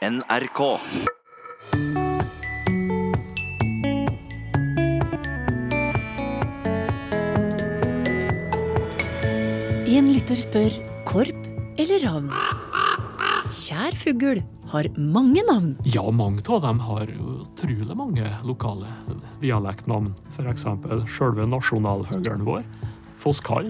NRK. En lytter spør korp eller ravn. Kjær fugl har mange navn. Ja, mange av dem har utrolig mange lokale dialektnavn. F.eks. selve nasjonalfuglen vår. Fosskall,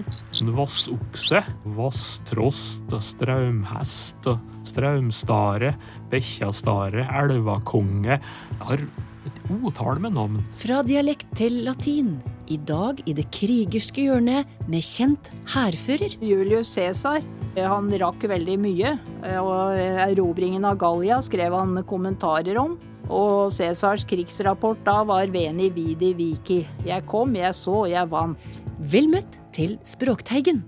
vassokse, vasstrost, straumhest, straumstare, bekkjastare, elvakonge. Jeg har et otall med navn. Fra dialekt til latin. I dag i det krigerske hjørnet med kjent hærfører. Julius Cæsar. Han rakk veldig mye, og erobringen av Gallia skrev han kommentarer om. Og Cæsars krigsrapport da var Veni vidi viki. Jeg kom, jeg så, jeg vant. Vel møtt til Språkteigen.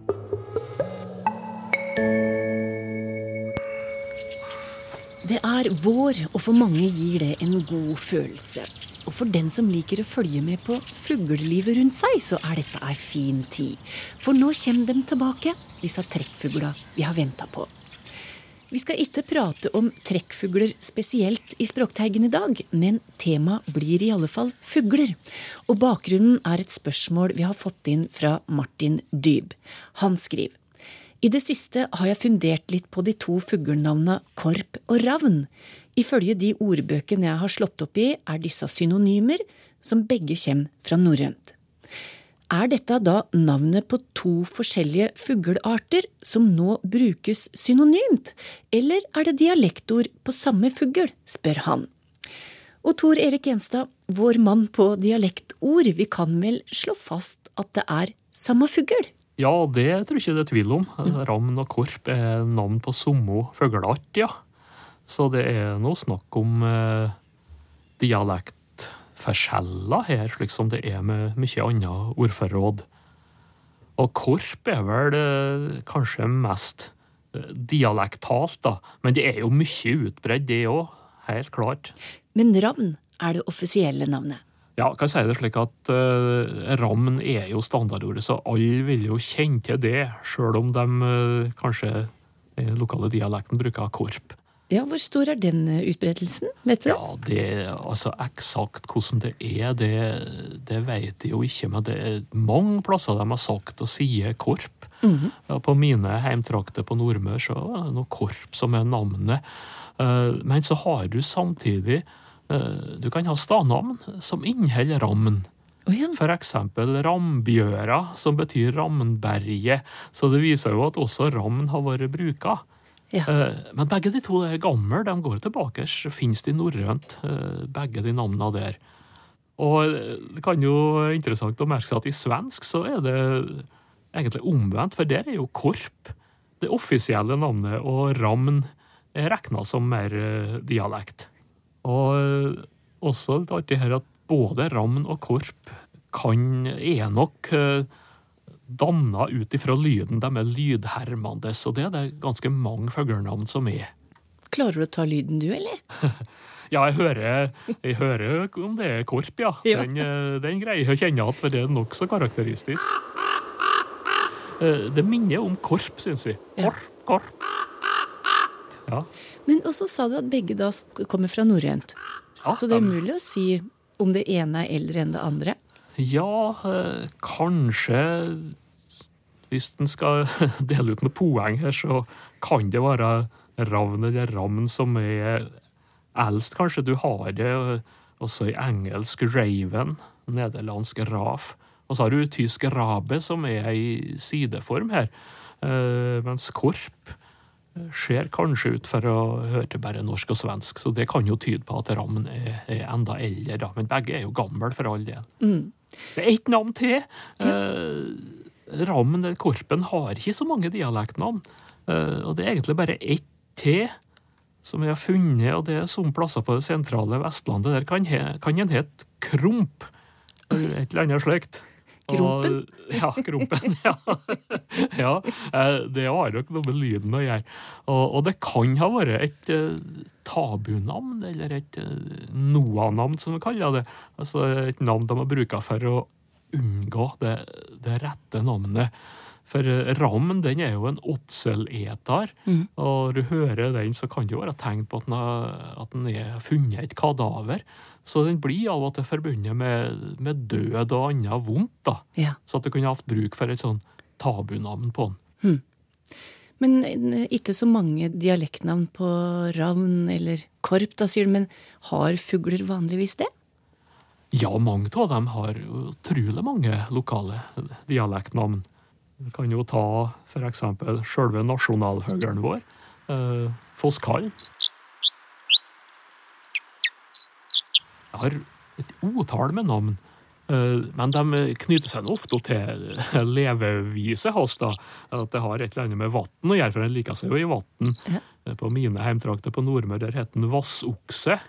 Det er vår, og for mange gir det en god følelse. Og for den som liker å følge med på fuglelivet rundt seg, så er dette ei fin tid. For nå kommer de tilbake, disse trekkfugla vi har venta på. Vi skal ikke prate om trekkfugler spesielt i Språkteigen i dag, men temaet blir i alle fall fugler. Og bakgrunnen er et spørsmål vi har fått inn fra Martin Dyb. Han skriver i det siste har jeg fundert litt på de to fuglenavna korp og ravn. Ifølge de ordbøkene jeg har slått opp i, er disse synonymer, som begge kommer fra norrønt. Er dette da navnet på to forskjellige fuglearter som nå brukes synonymt, eller er det dialektord på samme fugl, spør han. Og Tor Erik Gjenstad, vår mann på dialektord, vi kan vel slå fast at det er samme fugl? Ja, det tror jeg ikke det er tvil om. Ravn og korp er navn på samme fugleart, ja. Så det er nå snakk om eh, dialektforskjeller her, slik som det er med mye annet ordforråd. Og korp er vel eh, kanskje mest eh, dialektalt, da. Men det er jo mye utbredt, det òg. Helt klart. Men ravn er det offisielle navnet. Ja, kan jeg si det slik at uh, ravn er jo standardordet, så alle vil jo kjenne til det, sjøl om de uh, kanskje i den lokale dialekten bruker korp. Ja, Hvor stor er den uh, utbredelsen? Vet du? Ja, det, altså Eksakt hvordan det er, det, det vet jeg jo ikke, men det er mange plasser de har sagt og sier korp. Mm -hmm. ja, på mine heimtrakter på Nordmøre så er det noe korp som er navnet. men så har du samtidig du kan ha stadnavn som inneholder rammen. Oh, ja. For eksempel Rambjøra, som betyr Ramnberget. Så det viser jo at også ramn har vært bruka. Ja. Men begge de to er gamle, de går tilbake. Finnes de norrønt, begge de navnene der. Og det kan jo være interessant å merke seg at i svensk så er det egentlig omvendt, for der er jo korp det offisielle navnet, og ramn er regna som mer dialekt. Og også litt artig her at både ramn og korp kan, er nok danna ut ifra lyden. De er lydhermende, og det er det ganske mange fuglenavn som er. Klarer du å ta lyden du, eller? ja, jeg hører, jeg hører om det er korp, ja. Ja. Den, den greier jeg å kjenne igjen, for det er nokså karakteristisk. Det minner om korp, syns vi. Korp, korp. Ja. Men også sa du at begge da kommer fra norrønt. Ja, Så det er umulig å si om det ene er eldre enn det andre. Ja, eh, kanskje Hvis en skal dele ut noen poeng her, så kan det være ravn eller ravn som er eldst, kanskje. Du har det eh, også i engelsk raven, nederlandsk raf. Og så har du tysk rabe, som er i sideform her. Eh, mens korp ser kanskje ut for å høre til bare norsk og svensk, så det kan jo tyde på at rammen er, er enda eldre, da. Men begge er jo gamle for all del. Mm. Det er ett navn til. Eh, Ravn eller Korpen har ikke så mange dialektnavn. Eh, og det er egentlig bare ett til som vi har funnet, og det er som plasser på det sentrale Vestlandet. Der kan, he, kan en hete Kromp. Eller et eller annet slikt. Krompen? Og, ja, Krompen. Ja. ja. eh, Det har nok noe med lyden å gjøre. Og, og det kan ha vært et uh, tabunavn, eller et uh, Noah-navn, som vi kaller det. Altså et navn de har brukt for å unngå det, det rette navnet. For rammen ram den er jo en åtseleter, Mm. og du hører den, så kan det jo være tegn på at den har, at den er funnet et kadaver. Så den blir av og til forbundet med, med død og annet vondt. da. Ja. Så at du kunne hatt bruk for et sånn tabunavn på den. Men eh, ikke så mange dialektnavn på ravn eller korp, da, sier du. Men har fugler vanligvis det? Ja, mange av dem har utrolig mange lokale dialektnavn. Vi kan jo ta eksempel sjølve nasjonalfuglen vår, eh, fosskall. Jeg har et otall med navn, eh, men de knytter seg ofte til leveviset hans. da, At det har et eller annet med vann å gjøre, for han liker seg jo i vann. Ja. På mine heimtrakter på Nordmøre der heter den vassokse.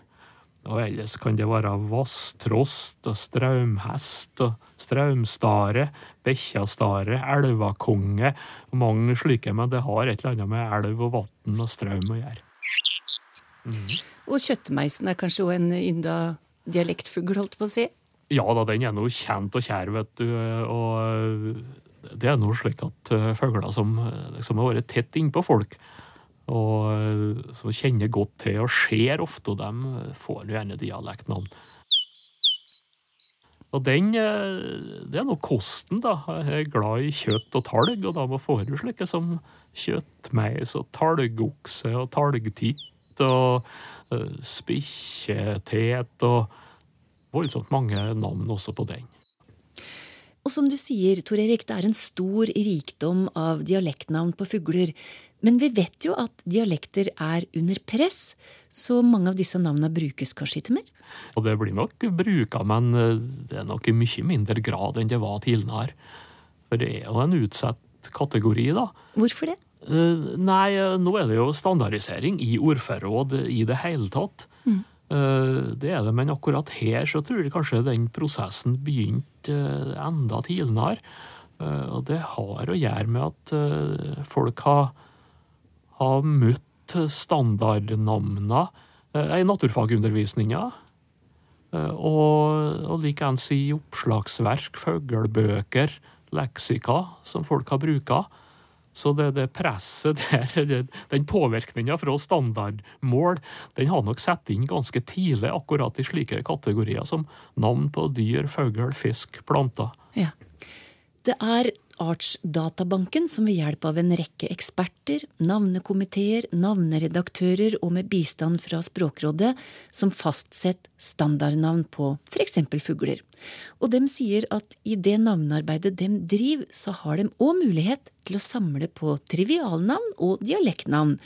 Og ellers kan det være vasstrost og straumhest og straumstare, bekkjastare, elvakonge og mange slike, men det har et eller annet med elv og vann og straum å gjøre. Og kjøttmeisen er kanskje òg en ynda dialektfugl, holdt på å si? Ja da, den er nå kjent og kjær, vet du, og det er nå slik at eh, fugler som, som har vært tett innpå folk, og eh, som kjenner godt til og ser ofte, og dem får gjerne dialektnavn. Og den, eh, det er nå kosten, da. Jeg er glad i kjøtt og talg, og da må får du slike som kjøttmeis og talgokse og talgtitt og uh, spikkjetet og voldsomt mange navn også på den. Og som du sier, Tor Erik, det er en stor rikdom av dialektnavn på fugler. Men vi vet jo at dialekter er under press, så mange av disse navnene brukes kanskje ikke mer? Og det blir nok bruka, men eh, det er nok i mye mindre grad enn det var tidligere. For det er jo en utsatt kategori, da. Hvorfor det? Eh, Nei, eh, nå er det jo standardisering i ordførerråd i det hele tatt. Mm. Det er det, men akkurat her så tror jeg kanskje den prosessen begynte eh, enda tidligere. Eh, Og det har å gjøre med at eh, folk har, har møtt standardnavna eh, i naturfagundervisninga. Eh, Og, og likeens i oppslagsverk, fuglebøker, leksika som folk har bruka. Så det, det presset der, den påvirkninga fra standardmål, den har nok satt inn ganske tidlig akkurat i slike kategorier som navn på dyr, fugl, fisk, planter. Ja. Det er Artsdatabanken som ved hjelp av en rekke eksperter, navnekomiteer, navneredaktører og med bistand fra Språkrådet som fastsetter standardnavn på f.eks. fugler. Og dem sier at i det navnearbeidet dem driver, så har de òg mulighet til å samle på trivialnavn og dialektnavn.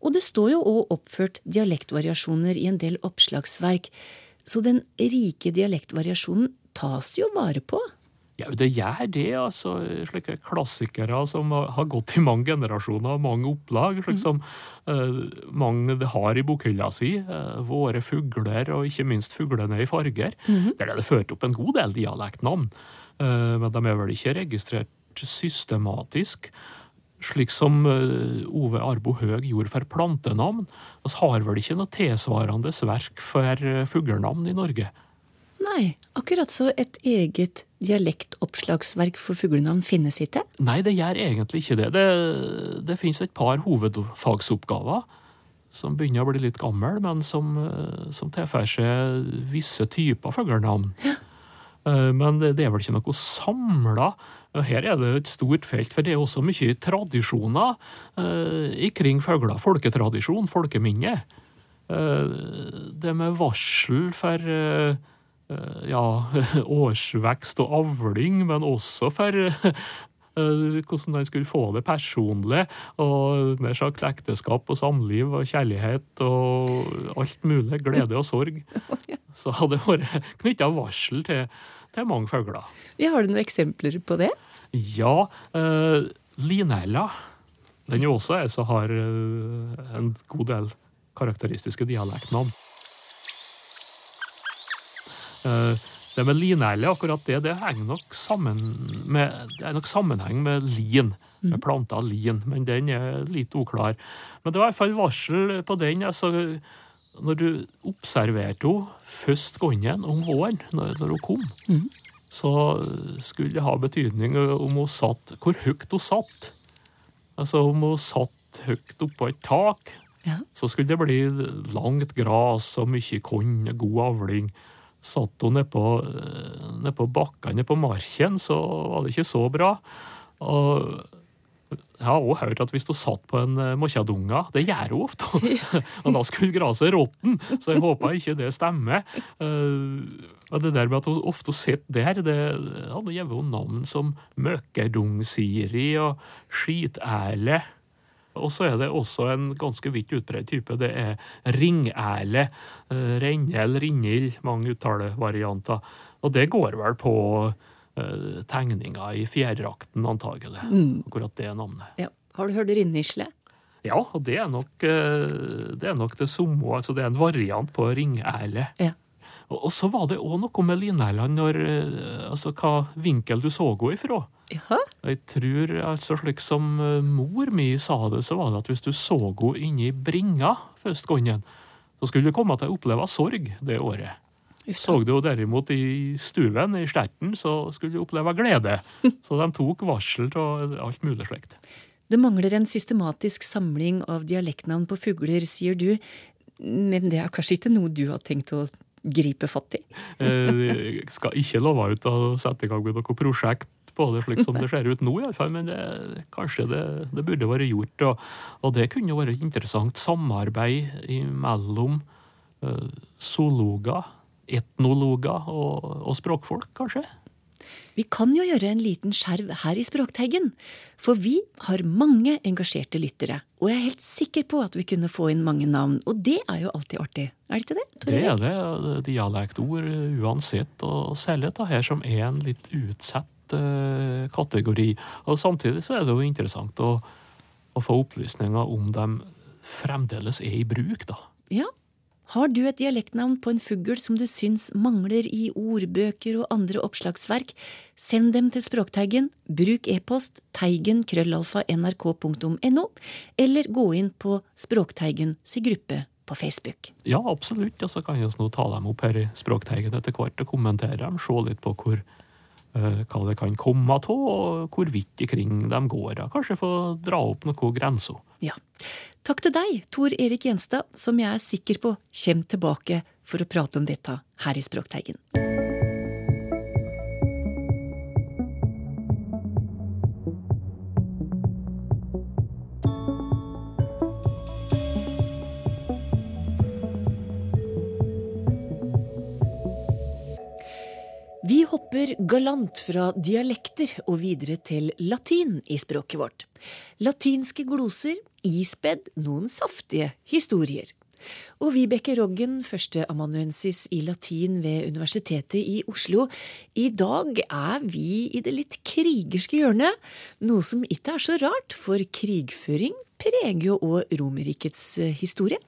Og det står jo òg oppført dialektvariasjoner i en del oppslagsverk, så den rike dialektvariasjonen tas jo vare på. Ja, det gjør det, altså. Slike klassikere som har gått i mange generasjoner og mange opplag. Slik som uh, mange har i bokhylla si. Uh, våre fugler, og ikke minst fuglene i farger. Der er det ført opp en god del dialektnavn. uh, men de er vel ikke registrert systematisk. Slik som Ove Arbo Høeg gjorde for plantenavn. Vi har vel ikke noe tilsvarende verk for fuglenavn i Norge. Nei, akkurat så et eget dialektoppslagsverk for fuglenavn finnes ikke. Nei, det gjør egentlig ikke det. Det, det finnes et par hovedfagsoppgaver som begynner å bli litt gammel, men som, eh, som tilfører seg visse typer fuglenavn. Ja. Men det, det er vel ikke noe samla. Her er det et stort felt, for det er også mye tradisjoner eh, ikring fugler. Folketradisjon, folkeminne. Eh, det med varsel for eh, eh, ja, årsvekst og avling, men også for eh, hvordan han skulle få det personlig, og nær sagt ekteskap og samliv og kjærlighet og alt mulig, glede og sorg. Så hadde det vært knytta varsel til, til mange fugler. Ja, har du noen eksempler på det? Ja, eh, linella. Den er også en som har eh, en god del karakteristiske dialektnavn. Eh, det med linerle, akkurat det, det henger nok sammen med, det er nok sammenheng med lin. Med planta lin, men den er litt uklar. Men det var i hvert fall varsel på den. altså Når du observerte henne først gangen om våren, når, når hun kom, så skulle det ha betydning om hun satt, hvor høyt hun satt. Altså Om hun satt høyt oppå et tak, Ja. så skulle det bli langt gras og mye korn god avling. Satt hun nedpå ned på bakkene på marken, så var det ikke så bra. Og jeg har også hørt at hvis du satt på en eh, mokkjadunga, det gjør hun ofte, og da skulle gresset råtne, så jeg håper ikke det stemmer. Eh, Og det der med at hun ofte sitter der, det hadde gitt henne navn som møkkerdungsiri og skitæle. Og så er det også en ganske vidt utbredt type. Det er ringæle. eh, Rennel, rinnild, mange uttalevarianter. Og det går vel på eh, tegninga i fjærdrakten, antagelig. Akkurat det navnet. Ja. Har du hørt rinnisle? Ja, og det er nok eh, det, er nok det samme. Altså det er en variant på ringæle. Ja. Og, og så var det òg noe med når eh, Altså hva vinkel du så henne ifra. Jaha. Jeg tror, altså slik som eh, mor mi sa det, så var det at hvis du så henne inni bringa første gangen, så skulle du komme til å oppleve sorg det året. Uff. Så du henne derimot i stuen, i sterten, så skulle du oppleve glede. Så de tok varsel av alt mulig slikt. Det mangler en systematisk samling av dialektnavn på fugler, sier du. Men det er kanskje ikke noe du har tenkt å gripe fatt i? Eh, Jeg skal ikke love ut å sette i gang med noe prosjekt på det slik som det ser ut nå, i alle fall, men det, kanskje det, det burde vært gjort. Og, og det kunne jo være et interessant samarbeid mellom uh, zoologer, etnologer og, og språkfolk, kanskje. Vi kan jo gjøre en liten skjerv her i Språkteigen, for vi har mange engasjerte lyttere. Og jeg er helt sikker på at vi kunne få inn mange navn, og det er jo alltid artig. Er det ikke det? Tor Det er det. eh, Dialektord uansett. Og særlig dette her som er en litt utsatt eh, kategori. Og samtidig så er det jo interessant å, å få opplysninger om de fremdeles er i bruk, da. Ja. Har du et dialektnavn på en fugl som du syns mangler i ordbøker og andre oppslagsverk, send dem til Språkteigen, bruk e-post teigen.nrk.no, nrk.no, eller gå inn på Språkteigen si gruppe på Facebook. Ja, absolutt. Og så kan vi nå ta dem opp her i Språkteigen etter hvert og kommentere dem. Se litt på hvor, eh, hva det kan komme av, og hvor vidt ikring de går. Kanskje få dra opp noen grenser. Ja. Takk til deg, Tor Erik Gjenstad, som jeg er sikker på kommer tilbake for å prate om dette her i Språkteigen. Hopper galant fra dialekter og videre til latin i språket vårt. Latinske gloser ispedd noen saftige historier. Og Vibeke Roggen, førsteamanuensis i latin ved Universitetet i Oslo. I dag er vi i det litt krigerske hjørnet, noe som ikke er så rart, for krigføring preger jo òg Romerrikets historie.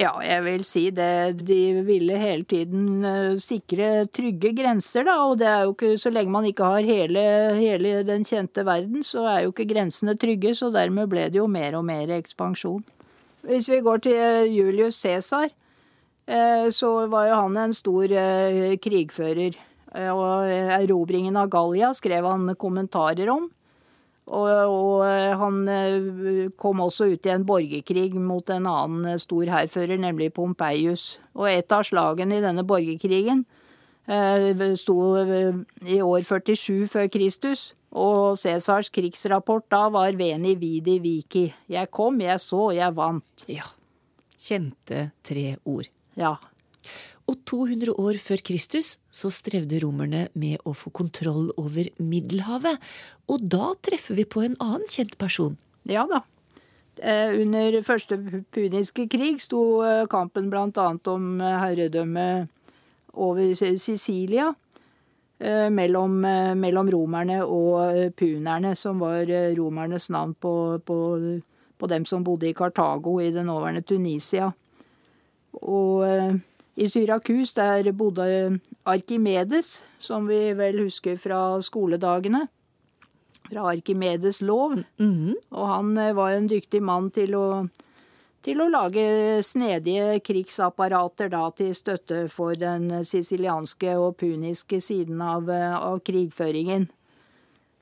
Ja, jeg vil si det. De ville hele tiden eh, sikre trygge grenser, da. Og det er jo ikke, så lenge man ikke har hele, hele den kjente verden, så er jo ikke grensene trygge. Så dermed ble det jo mer og mer ekspansjon. Hvis vi går til eh, Julius Cæsar, eh, så var jo han en stor krigfører. Og erobringen av Gallia skrev han kommentarer om. Og, og eh, han eh, kom også ut i en borgerkrig mot en annen eh, stor hærfører, nemlig Pompeius. Og et av slagene i denne borgerkrigen sto i år 47 før Kristus. Og Cæsars krigsrapport da var Veni vidi vici. Jeg kom, jeg så, jeg vant. Ja, kjente tre ord. Ja. Og 200 år før Kristus så strevde romerne med å få kontroll over Middelhavet. Og da treffer vi på en annen kjent person. Ja da. Eh, Under første puniske krig sto eh, kampen annet om eh, herredømmet over Sicilia. Mellom, mellom romerne og punerne, som var romernes navn på, på, på dem som bodde i Kartago i det nåværende Tunisia. Og i Syrakus der bodde Arkimedes, som vi vel husker fra skoledagene. Fra Arkimedes lov. Mhm. Og han eh, var en dyktig mann til å, til å lage snedige krigsapparater da, til støtte for den sicilianske og puniske siden av, av krigføringen.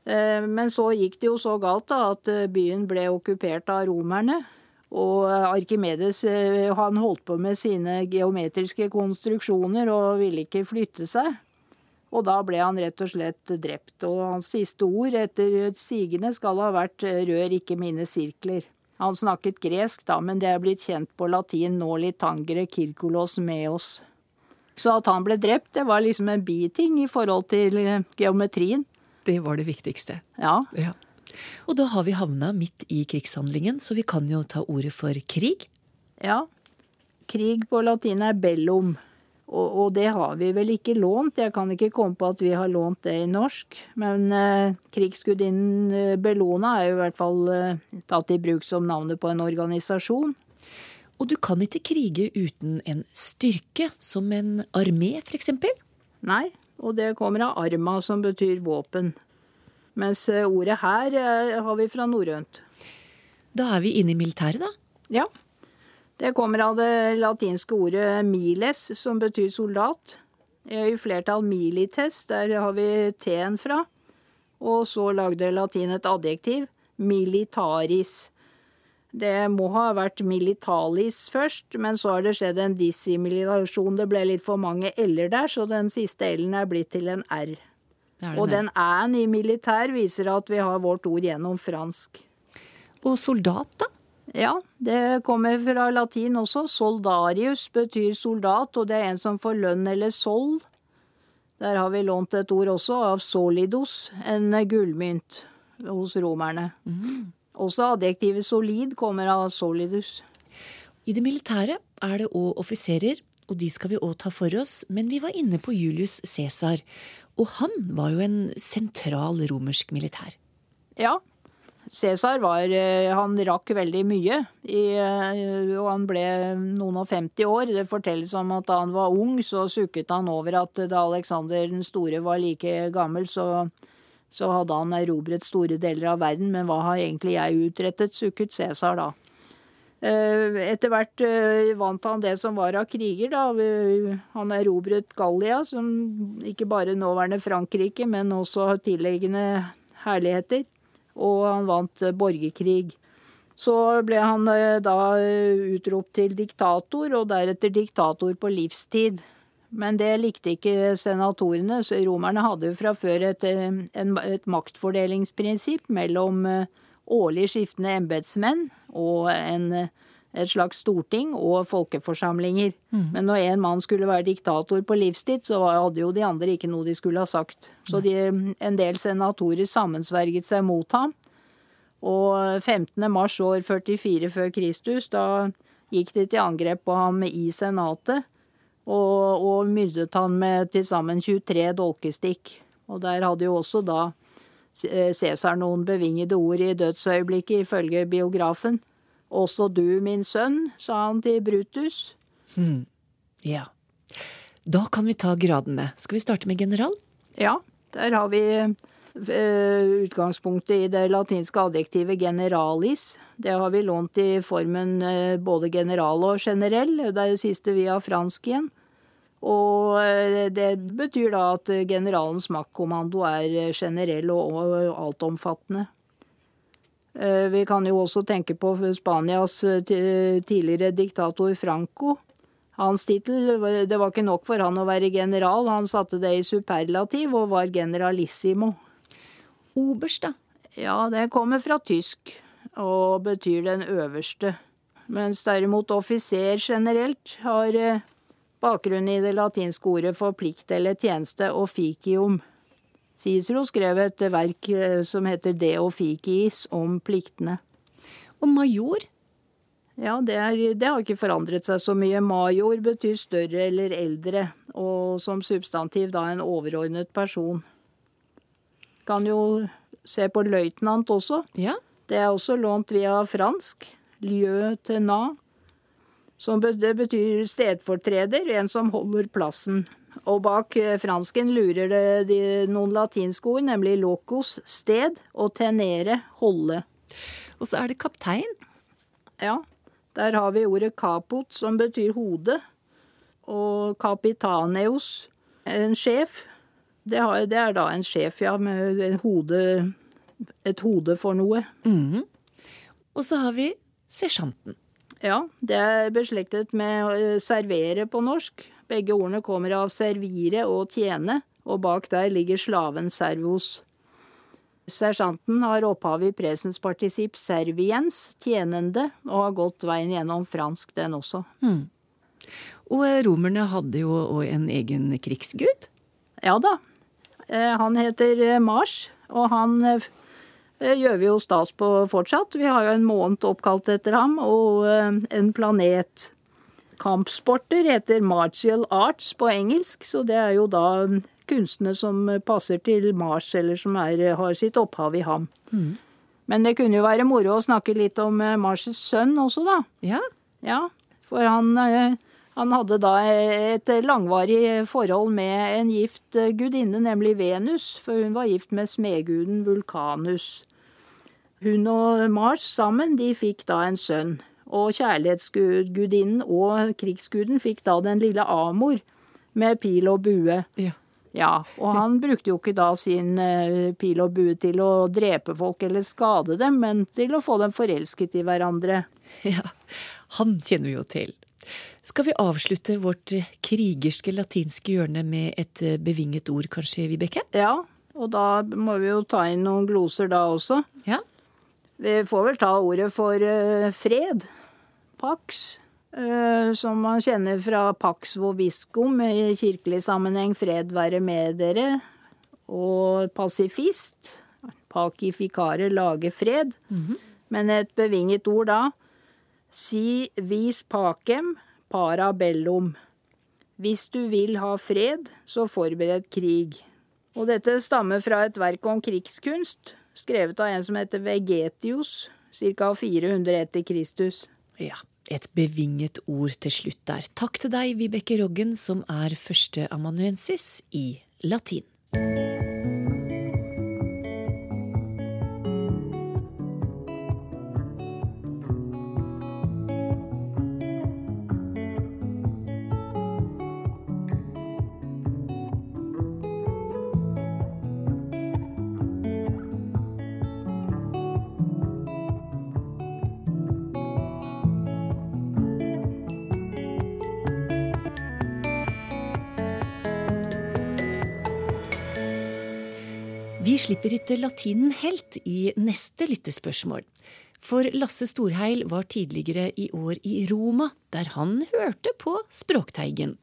Eh, men så gikk det jo så galt da, at byen ble okkupert av romerne. Og Arkimedes han holdt på med sine geometriske konstruksjoner og ville ikke flytte seg. Og da ble han rett og slett drept. Og hans siste ord etter sigende skal ha vært 'rør ikke mine sirkler'. Han snakket gresk da, men det er blitt kjent på latin nå litt tangere kirkolos med oss. Så at han ble drept, det var liksom en biting i forhold til eh, geometrien. Det var det viktigste. Ja. ja. Og da har vi havna midt i krigshandlingen, så vi kan jo ta ordet for krig. Ja. Krig på latin er bellum. Og, og, det har vi vel ikke lånt. Jeg kan ikke komme på at vi har lånt det i norsk. Men eh, krigsgudinnen eh, Bellona er jo i hvert fall eh, tatt i bruk som navnet på en organisasjon. Og du kan ikke krige uten en styrke, som en armé f.eks.? Nei, og det kommer av arma, som betyr våpen. Mens eh, ordet her eh, har vi fra norrønt. Da er vi inne i militæret, da? Ja. Det kommer av det latinske ordet miles, som betyr soldat. I flertall milites, der har vi t-en fra. Og så lagde latin et adjektiv, militaris. Det må ha vært militalis først, men så har det skjedd en dissimilasjon. Det ble litt for mange l-er der, så den siste l-en er blitt til en r. Og den æ-en i militær viser at vi har vårt ord gjennom fransk. Og soldat, da? Ja, det kommer fra latin også. Soldarius betyr soldat, og det er en som får lønn eller sold. Der har vi lånt et ord også, av solidos, en gullmynt hos romerne. Mm. Også adjektivet solid kommer av solidus. I det militære er det òg offiserer, og de skal vi òg ta for oss, men vi var inne på Julius Cæsar, og han var jo en sentral romersk militær. Ja, Cæsar var eh, Han rakk veldig mye, i, eh, og han ble noen og 50 år. Det fortelles om at da han var ung, så sukket han over at da Alexander den store var like gammel, så, så hadde han erobret store deler av verden. Men hva har egentlig jeg utrettet, sukket Cæsar da. Eh, etter hvert vant han det som var av kriger, da. Han erobret Gallia, som ikke bare nåværende Frankrike, men også tilliggende herligheter og han vant eh, borgerkrig. Så ble han eh, da eh, utropt til diktator, og deretter diktator på livstid. Men det likte ikke senatorene, så romerne hadde jo fra før et, et maktfordelingsprinsipp mellom årlig skiftende embetsmenn og en, et slags storting og folkeforsamlinger. Mm. Men når en mann skulle være diktator på livstid, så hadde jo de andre ikke noe de skulle ha sagt. Så de, en del senatorer sammensverget seg mot ham. Og 15. mars år 44 før Kristus, da gikk de til angrep på ham i senatet. Og, og myrdet han med til sammen 23 dolkestikk. Og der hadde jo også da Cæsar noen bevingede ord i dødsøyeblikket, ifølge biografen. Også du, min sønn, sa han til Brutus. Hmm. Ja. Da kan vi ta gradene. Skal vi starte med general? Ja, der har vi Eh, utgangspunktet i det latinske adjektivet generalis. Det har vi lånt i formen eh, både general og generell. Det er det siste via fransk igjen. Og eh, det betyr da at generalens maktkommando er generell og altomfattende. Vi kan jo også tenke på Spanias tidligere diktator Franco. Hans tittel Det var ikke nok for han å være general, han satte det i superlativ og var generalissimo oberst, da? Ja, det kommer fra tysk og betyr den øverste. Mens derimot offiser generelt har eh, bakgrunn i det latinske ordet for plikt eller tjeneste officium. Cicero skrev et verk eh, som heter De officiis om pliktene. Og major? Ja, det, er, det, har ikke forandret seg så mye. Major betyr større eller eldre, og som substantiv da en overordnet person. Kan jo se på løytnant også. Ja. Det er også lånt via fransk. Lieu tenant. Som det betyr stedfortreder, en som holder plassen. Og bak eh, fransken lurer det de, noen latinske ord, nemlig locos, sted, og tenere, holde. Og så er det kaptein. Ja. Der har vi ordet kapot, som betyr hode. Og kapitaneos, en sjef. Det, har, det er da en sjef, ja, med en hode, et hode for noe. Mm. Og så har vi sersjanten. Ja, det er beslektet med å servere på norsk. Begge ordene kommer av servire og tjene, og bak der ligger slaven servos. Sersjanten har opphav i presens partisipp serviens, tjenende, og har gått veien gjennom fransk, den også. Og eh, romerne hadde jo òg en egen krigsgud. Ja da. Eh, Han heter eh, Mars, og han eh, gjør vi jo stas på fortsatt. Vi har jo en måned oppkalt etter ham, og eh, en planet. Kampsporter heter martial arts på engelsk, så det er jo da kunstene som passer til Mars, eller som er, har sitt opphav i ham. Men det kunne jo være moro å snakke litt om eh, Mars' sønn også, da. Ja, Ja, for han, eh, han hadde da et langvarig forhold med en gift eh, gudinne, nemlig Venus, for hun var gift med smedguden Vulkanus. Hun og Mars sammen, de fikk da en sønn. Og kjærlighetsgudinnen og krigsguden fikk da den lille Amor med pil og bue. ja. Ja, og han brukte jo ikke da sin eh, pil og bue til å drepe folk eller skade dem, men til å få dem forelsket i hverandre. Ja, han kjenner vi jo til. Skal vi avslutte vårt eh, krigerske latinske hjørne med et eh, bevinget ord, kanskje, Vibeke? Ja, og da må vi jo ta inn noen gloser da også. Ja. Vi får vel ta ordet for eh, fred. Pax. eh, som man kjenner fra pax vobiscum i kirkelig sammenheng, fred være med dere. Og pasifist. Pacificare, lage fred. Men et bevinget ord da. Si vis pacem parabellum. Hvis du vil ha fred, så forbered krig. Og dette stammer fra et verk om krigskunst, skrevet av en som heter Vegetius, ca. 400 etter Kristus. Ja, et bevinget ord til slutt der. Takk til deg, Vibeke Roggen, som er førsteamanuensis i latin. Vi slipper ikke latinen helt i neste lyttespørsmål. For Lasse Storheil var tidligere i år i Roma, der han hørte på Språkteigen.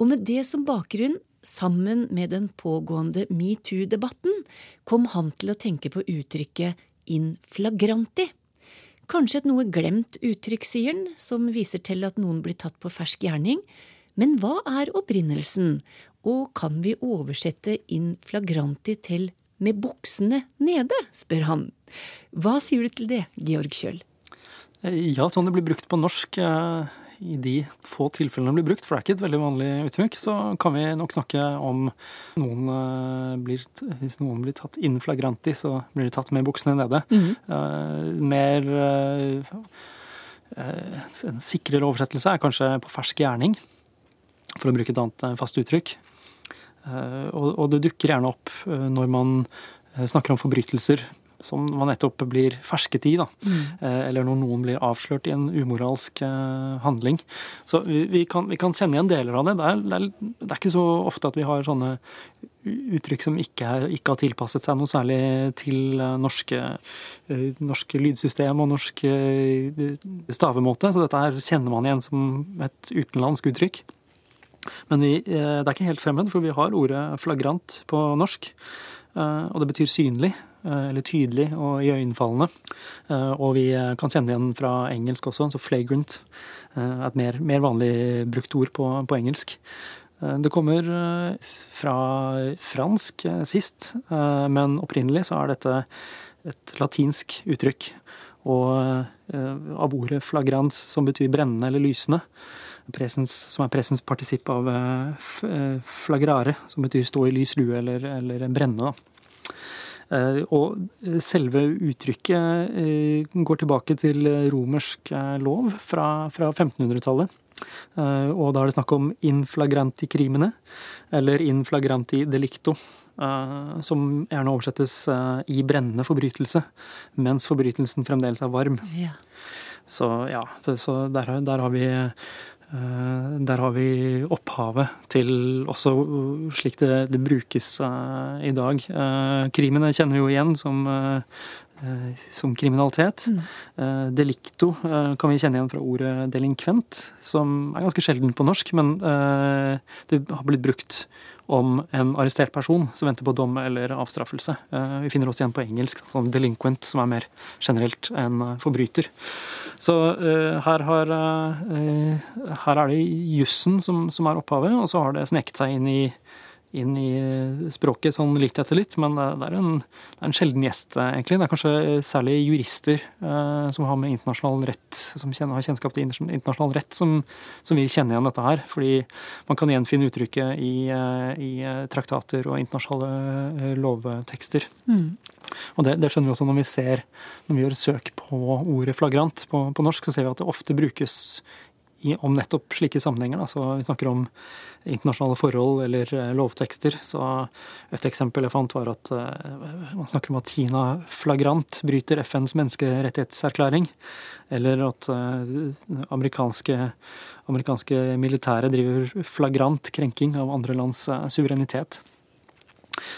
Og med det som bakgrunn, sammen med den pågående metoo-debatten, kom han til å tenke på uttrykket in flagranti. Kanskje et noe glemt uttrykk, sier han, som viser til at noen blir tatt på fersk gjerning. Men hva er opprinnelsen, og kan vi oversette in flagranti til med buksene nede, spør han. Hva sier du til det, Georg Kjøll? Ja, sånn det blir brukt på norsk eh, i de få tilfellene det blir brukt, for det er ikke et veldig vanlig uttrykk, så kan vi nok snakke om noen eh, blir, hvis noen blir tatt in flagranti, så blir de tatt med buksene nede. Eh, mer eh, eh, En sikrere oversettelse er kanskje på fersk gjerning, for å bruke et annet eh, fast uttrykk. Eh, og, det dukker gjerne opp eh, når man eh, snakker om forbrytelser som man nettopp blir fersket i, da. Mm. Eller når noen blir avslørt i en umoralsk handling. Så vi, kan, vi kan kjenne igjen deler av det. Det er, det, er, det er ikke så ofte at vi har sånne uttrykk som ikke, er, ikke har tilpasset seg noe særlig til norske, norske lydsystem og norsk stavemåte. Så dette her kjenner man igjen som et utenlandsk uttrykk. Men vi, eh, det er ikke helt fremmed, for vi har ordet flagrant på norsk. eh, Og det betyr synlig, eh, eller tydelig og iøynefallende. Og vi kan kjenne igjen fra engelsk også, så flagrant er et mer, mer vanlig brukt ord på, på engelsk. Det kommer fra fransk sist, men opprinnelig så er dette et latinsk uttrykk. Og av ordet flagrans, som betyr brennende eller lysende, presens, som er pressens partisipp av eh, eh, flagrare, som betyr stå i lys lue eller, eller brenne. Da. Eh, og selve uttrykket går tilbake til romersk lov fra, fra 1500-tallet. Og da er det snakk om inflagranti crimine, eller inflagranti delicto. Som gjerne oversettes i brennende forbrytelse, mens forbrytelsen fremdeles er varm. Ja. Så ja, så der, der har vi der har vi opphavet til også slik det, det brukes uh, i dag. Uh, krimene kjenner vi jo igjen som, som kriminalitet. Mm. delicto kan vi kjenne igjen fra ordet delinkvent, som er ganske sjelden på norsk, men det har blitt brukt om en arrestert person som venter på dom eller avstraffelse. Eh, vi finner også igjen på engelsk sånn delinquent, som er mer generelt en eh, forbryter. Så her, har, her er det jussen som, som, er opphavet, og så har det sneket seg inn i inn i språket sånn litt etter litt, men det er en, det er en sjelden gjest, egentlig. Det er kanskje særlig jurister eh, som har med internasjonal rett, som kjenner, har kjennskap til internasjonal rett, som, som, vil kjenne igjen dette her. Fordi man kan gjenfinne uttrykket i, eh, i traktater og internasjonale eh, lovtekster. Mm. Og det, det, skjønner vi også når vi ser, når vi gjør søk på ordet flagrant på, på norsk, så ser vi at det ofte brukes om nettopp slike sammenhenger. Da. Vi snakker om internasjonale forhold eller eh, lovtekster. Så et eksempel jeg fant, var at uh, man snakker om at Kina flagrant bryter FNs menneskerettighetserklæring. Eller at uh, amerikanske, amerikanske militære driver flagrant krenking av andre lands suverenitet.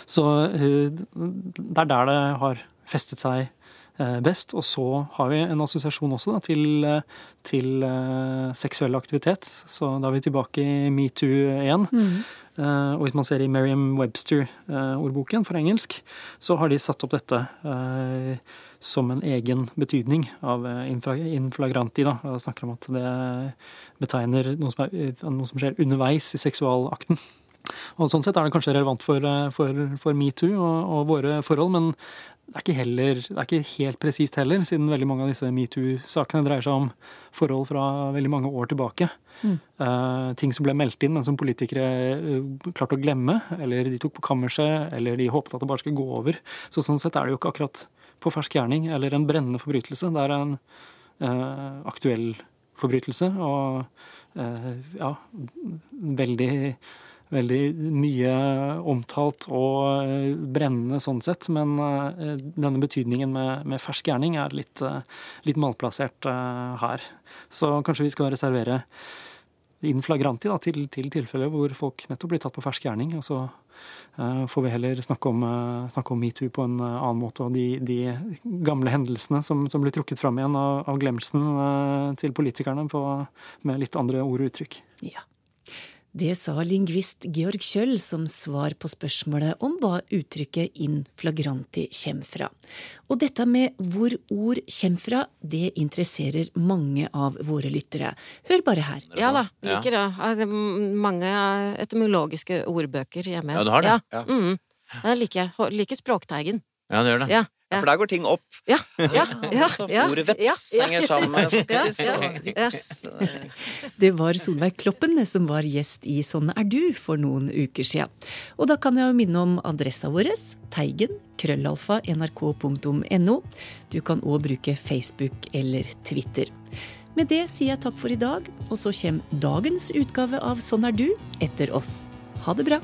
Så det er der det har festet seg Eh, best. Og så har vi en assosiasjon også da, til, eh, til uh, seksuell aktivitet. Så da er vi tilbake i metoo igjen. Mm. Uh, og hvis man ser i Merriam Webster-ordboken uh, for engelsk, så har de satt opp dette som en egen betydning av inflagranti. Da, og snakker om at det betegner noe som, er, noe som skjer underveis i seksualakten. Og Sånn sett er det kanskje relevant for, for, for metoo og, og, våre forhold, men det er ikke, heller, det er ikke helt presist heller, siden veldig mange av disse metoo-sakene dreier seg om forhold fra veldig mange år tilbake. Mm. Uh, ting som ble meldt inn, men som politikere uh, klarte å glemme. Eller de tok på kammerset, eller de håpet at det bare skulle gå over. Så sånn sett er det jo ikke akkurat på fersk gjerning eller en brennende forbrytelse. Det er en uh, aktuell forbrytelse, og ja, veldig veldig mye omtalt og eh, brennende sånn sett, men eh, denne betydningen med, med fersk gjerning er litt, eh, litt malplassert her. Så kanskje vi skal reservere in flagranti da, til, til tilfeller hvor folk nettopp blir tatt på fersk gjerning. og så får vi heller snakke om, snakke om metoo på en annen måte. Og de, de gamle hendelsene som, som, blir trukket fram igjen av, av glemselsen til politikerne på, med litt andre ord og uttrykk. Ja. Det sa lingvist Georg Kjøll som svar på spørsmålet om hva uttrykket in flagranti kommer fra. Og dette med hvor ord kommer fra, det interesserer mange av våre lyttere. Hør bare her. Ja da, liker det. Ja. Mange etymologiske ordbøker hjemme. Ja, du har det? Ja. ja. Mm. Jeg liker, liker språkteigen. Ja, det gjør det. Ja. Ja, for der går ting opp. Ja, ja, ja, ja Ordet veps henger sammen faktisk. Det var Solveig Kloppen som var gjest i Sånn er du for noen uker siden. Og da kan jeg jo minne om adressa vår, teigen, krøllalfa, nrk.no. Du kan òg bruke Facebook eller Twitter. Med det sier jeg takk for i dag, og så kommer dagens utgave av Sånn er du etter oss. Ha det bra.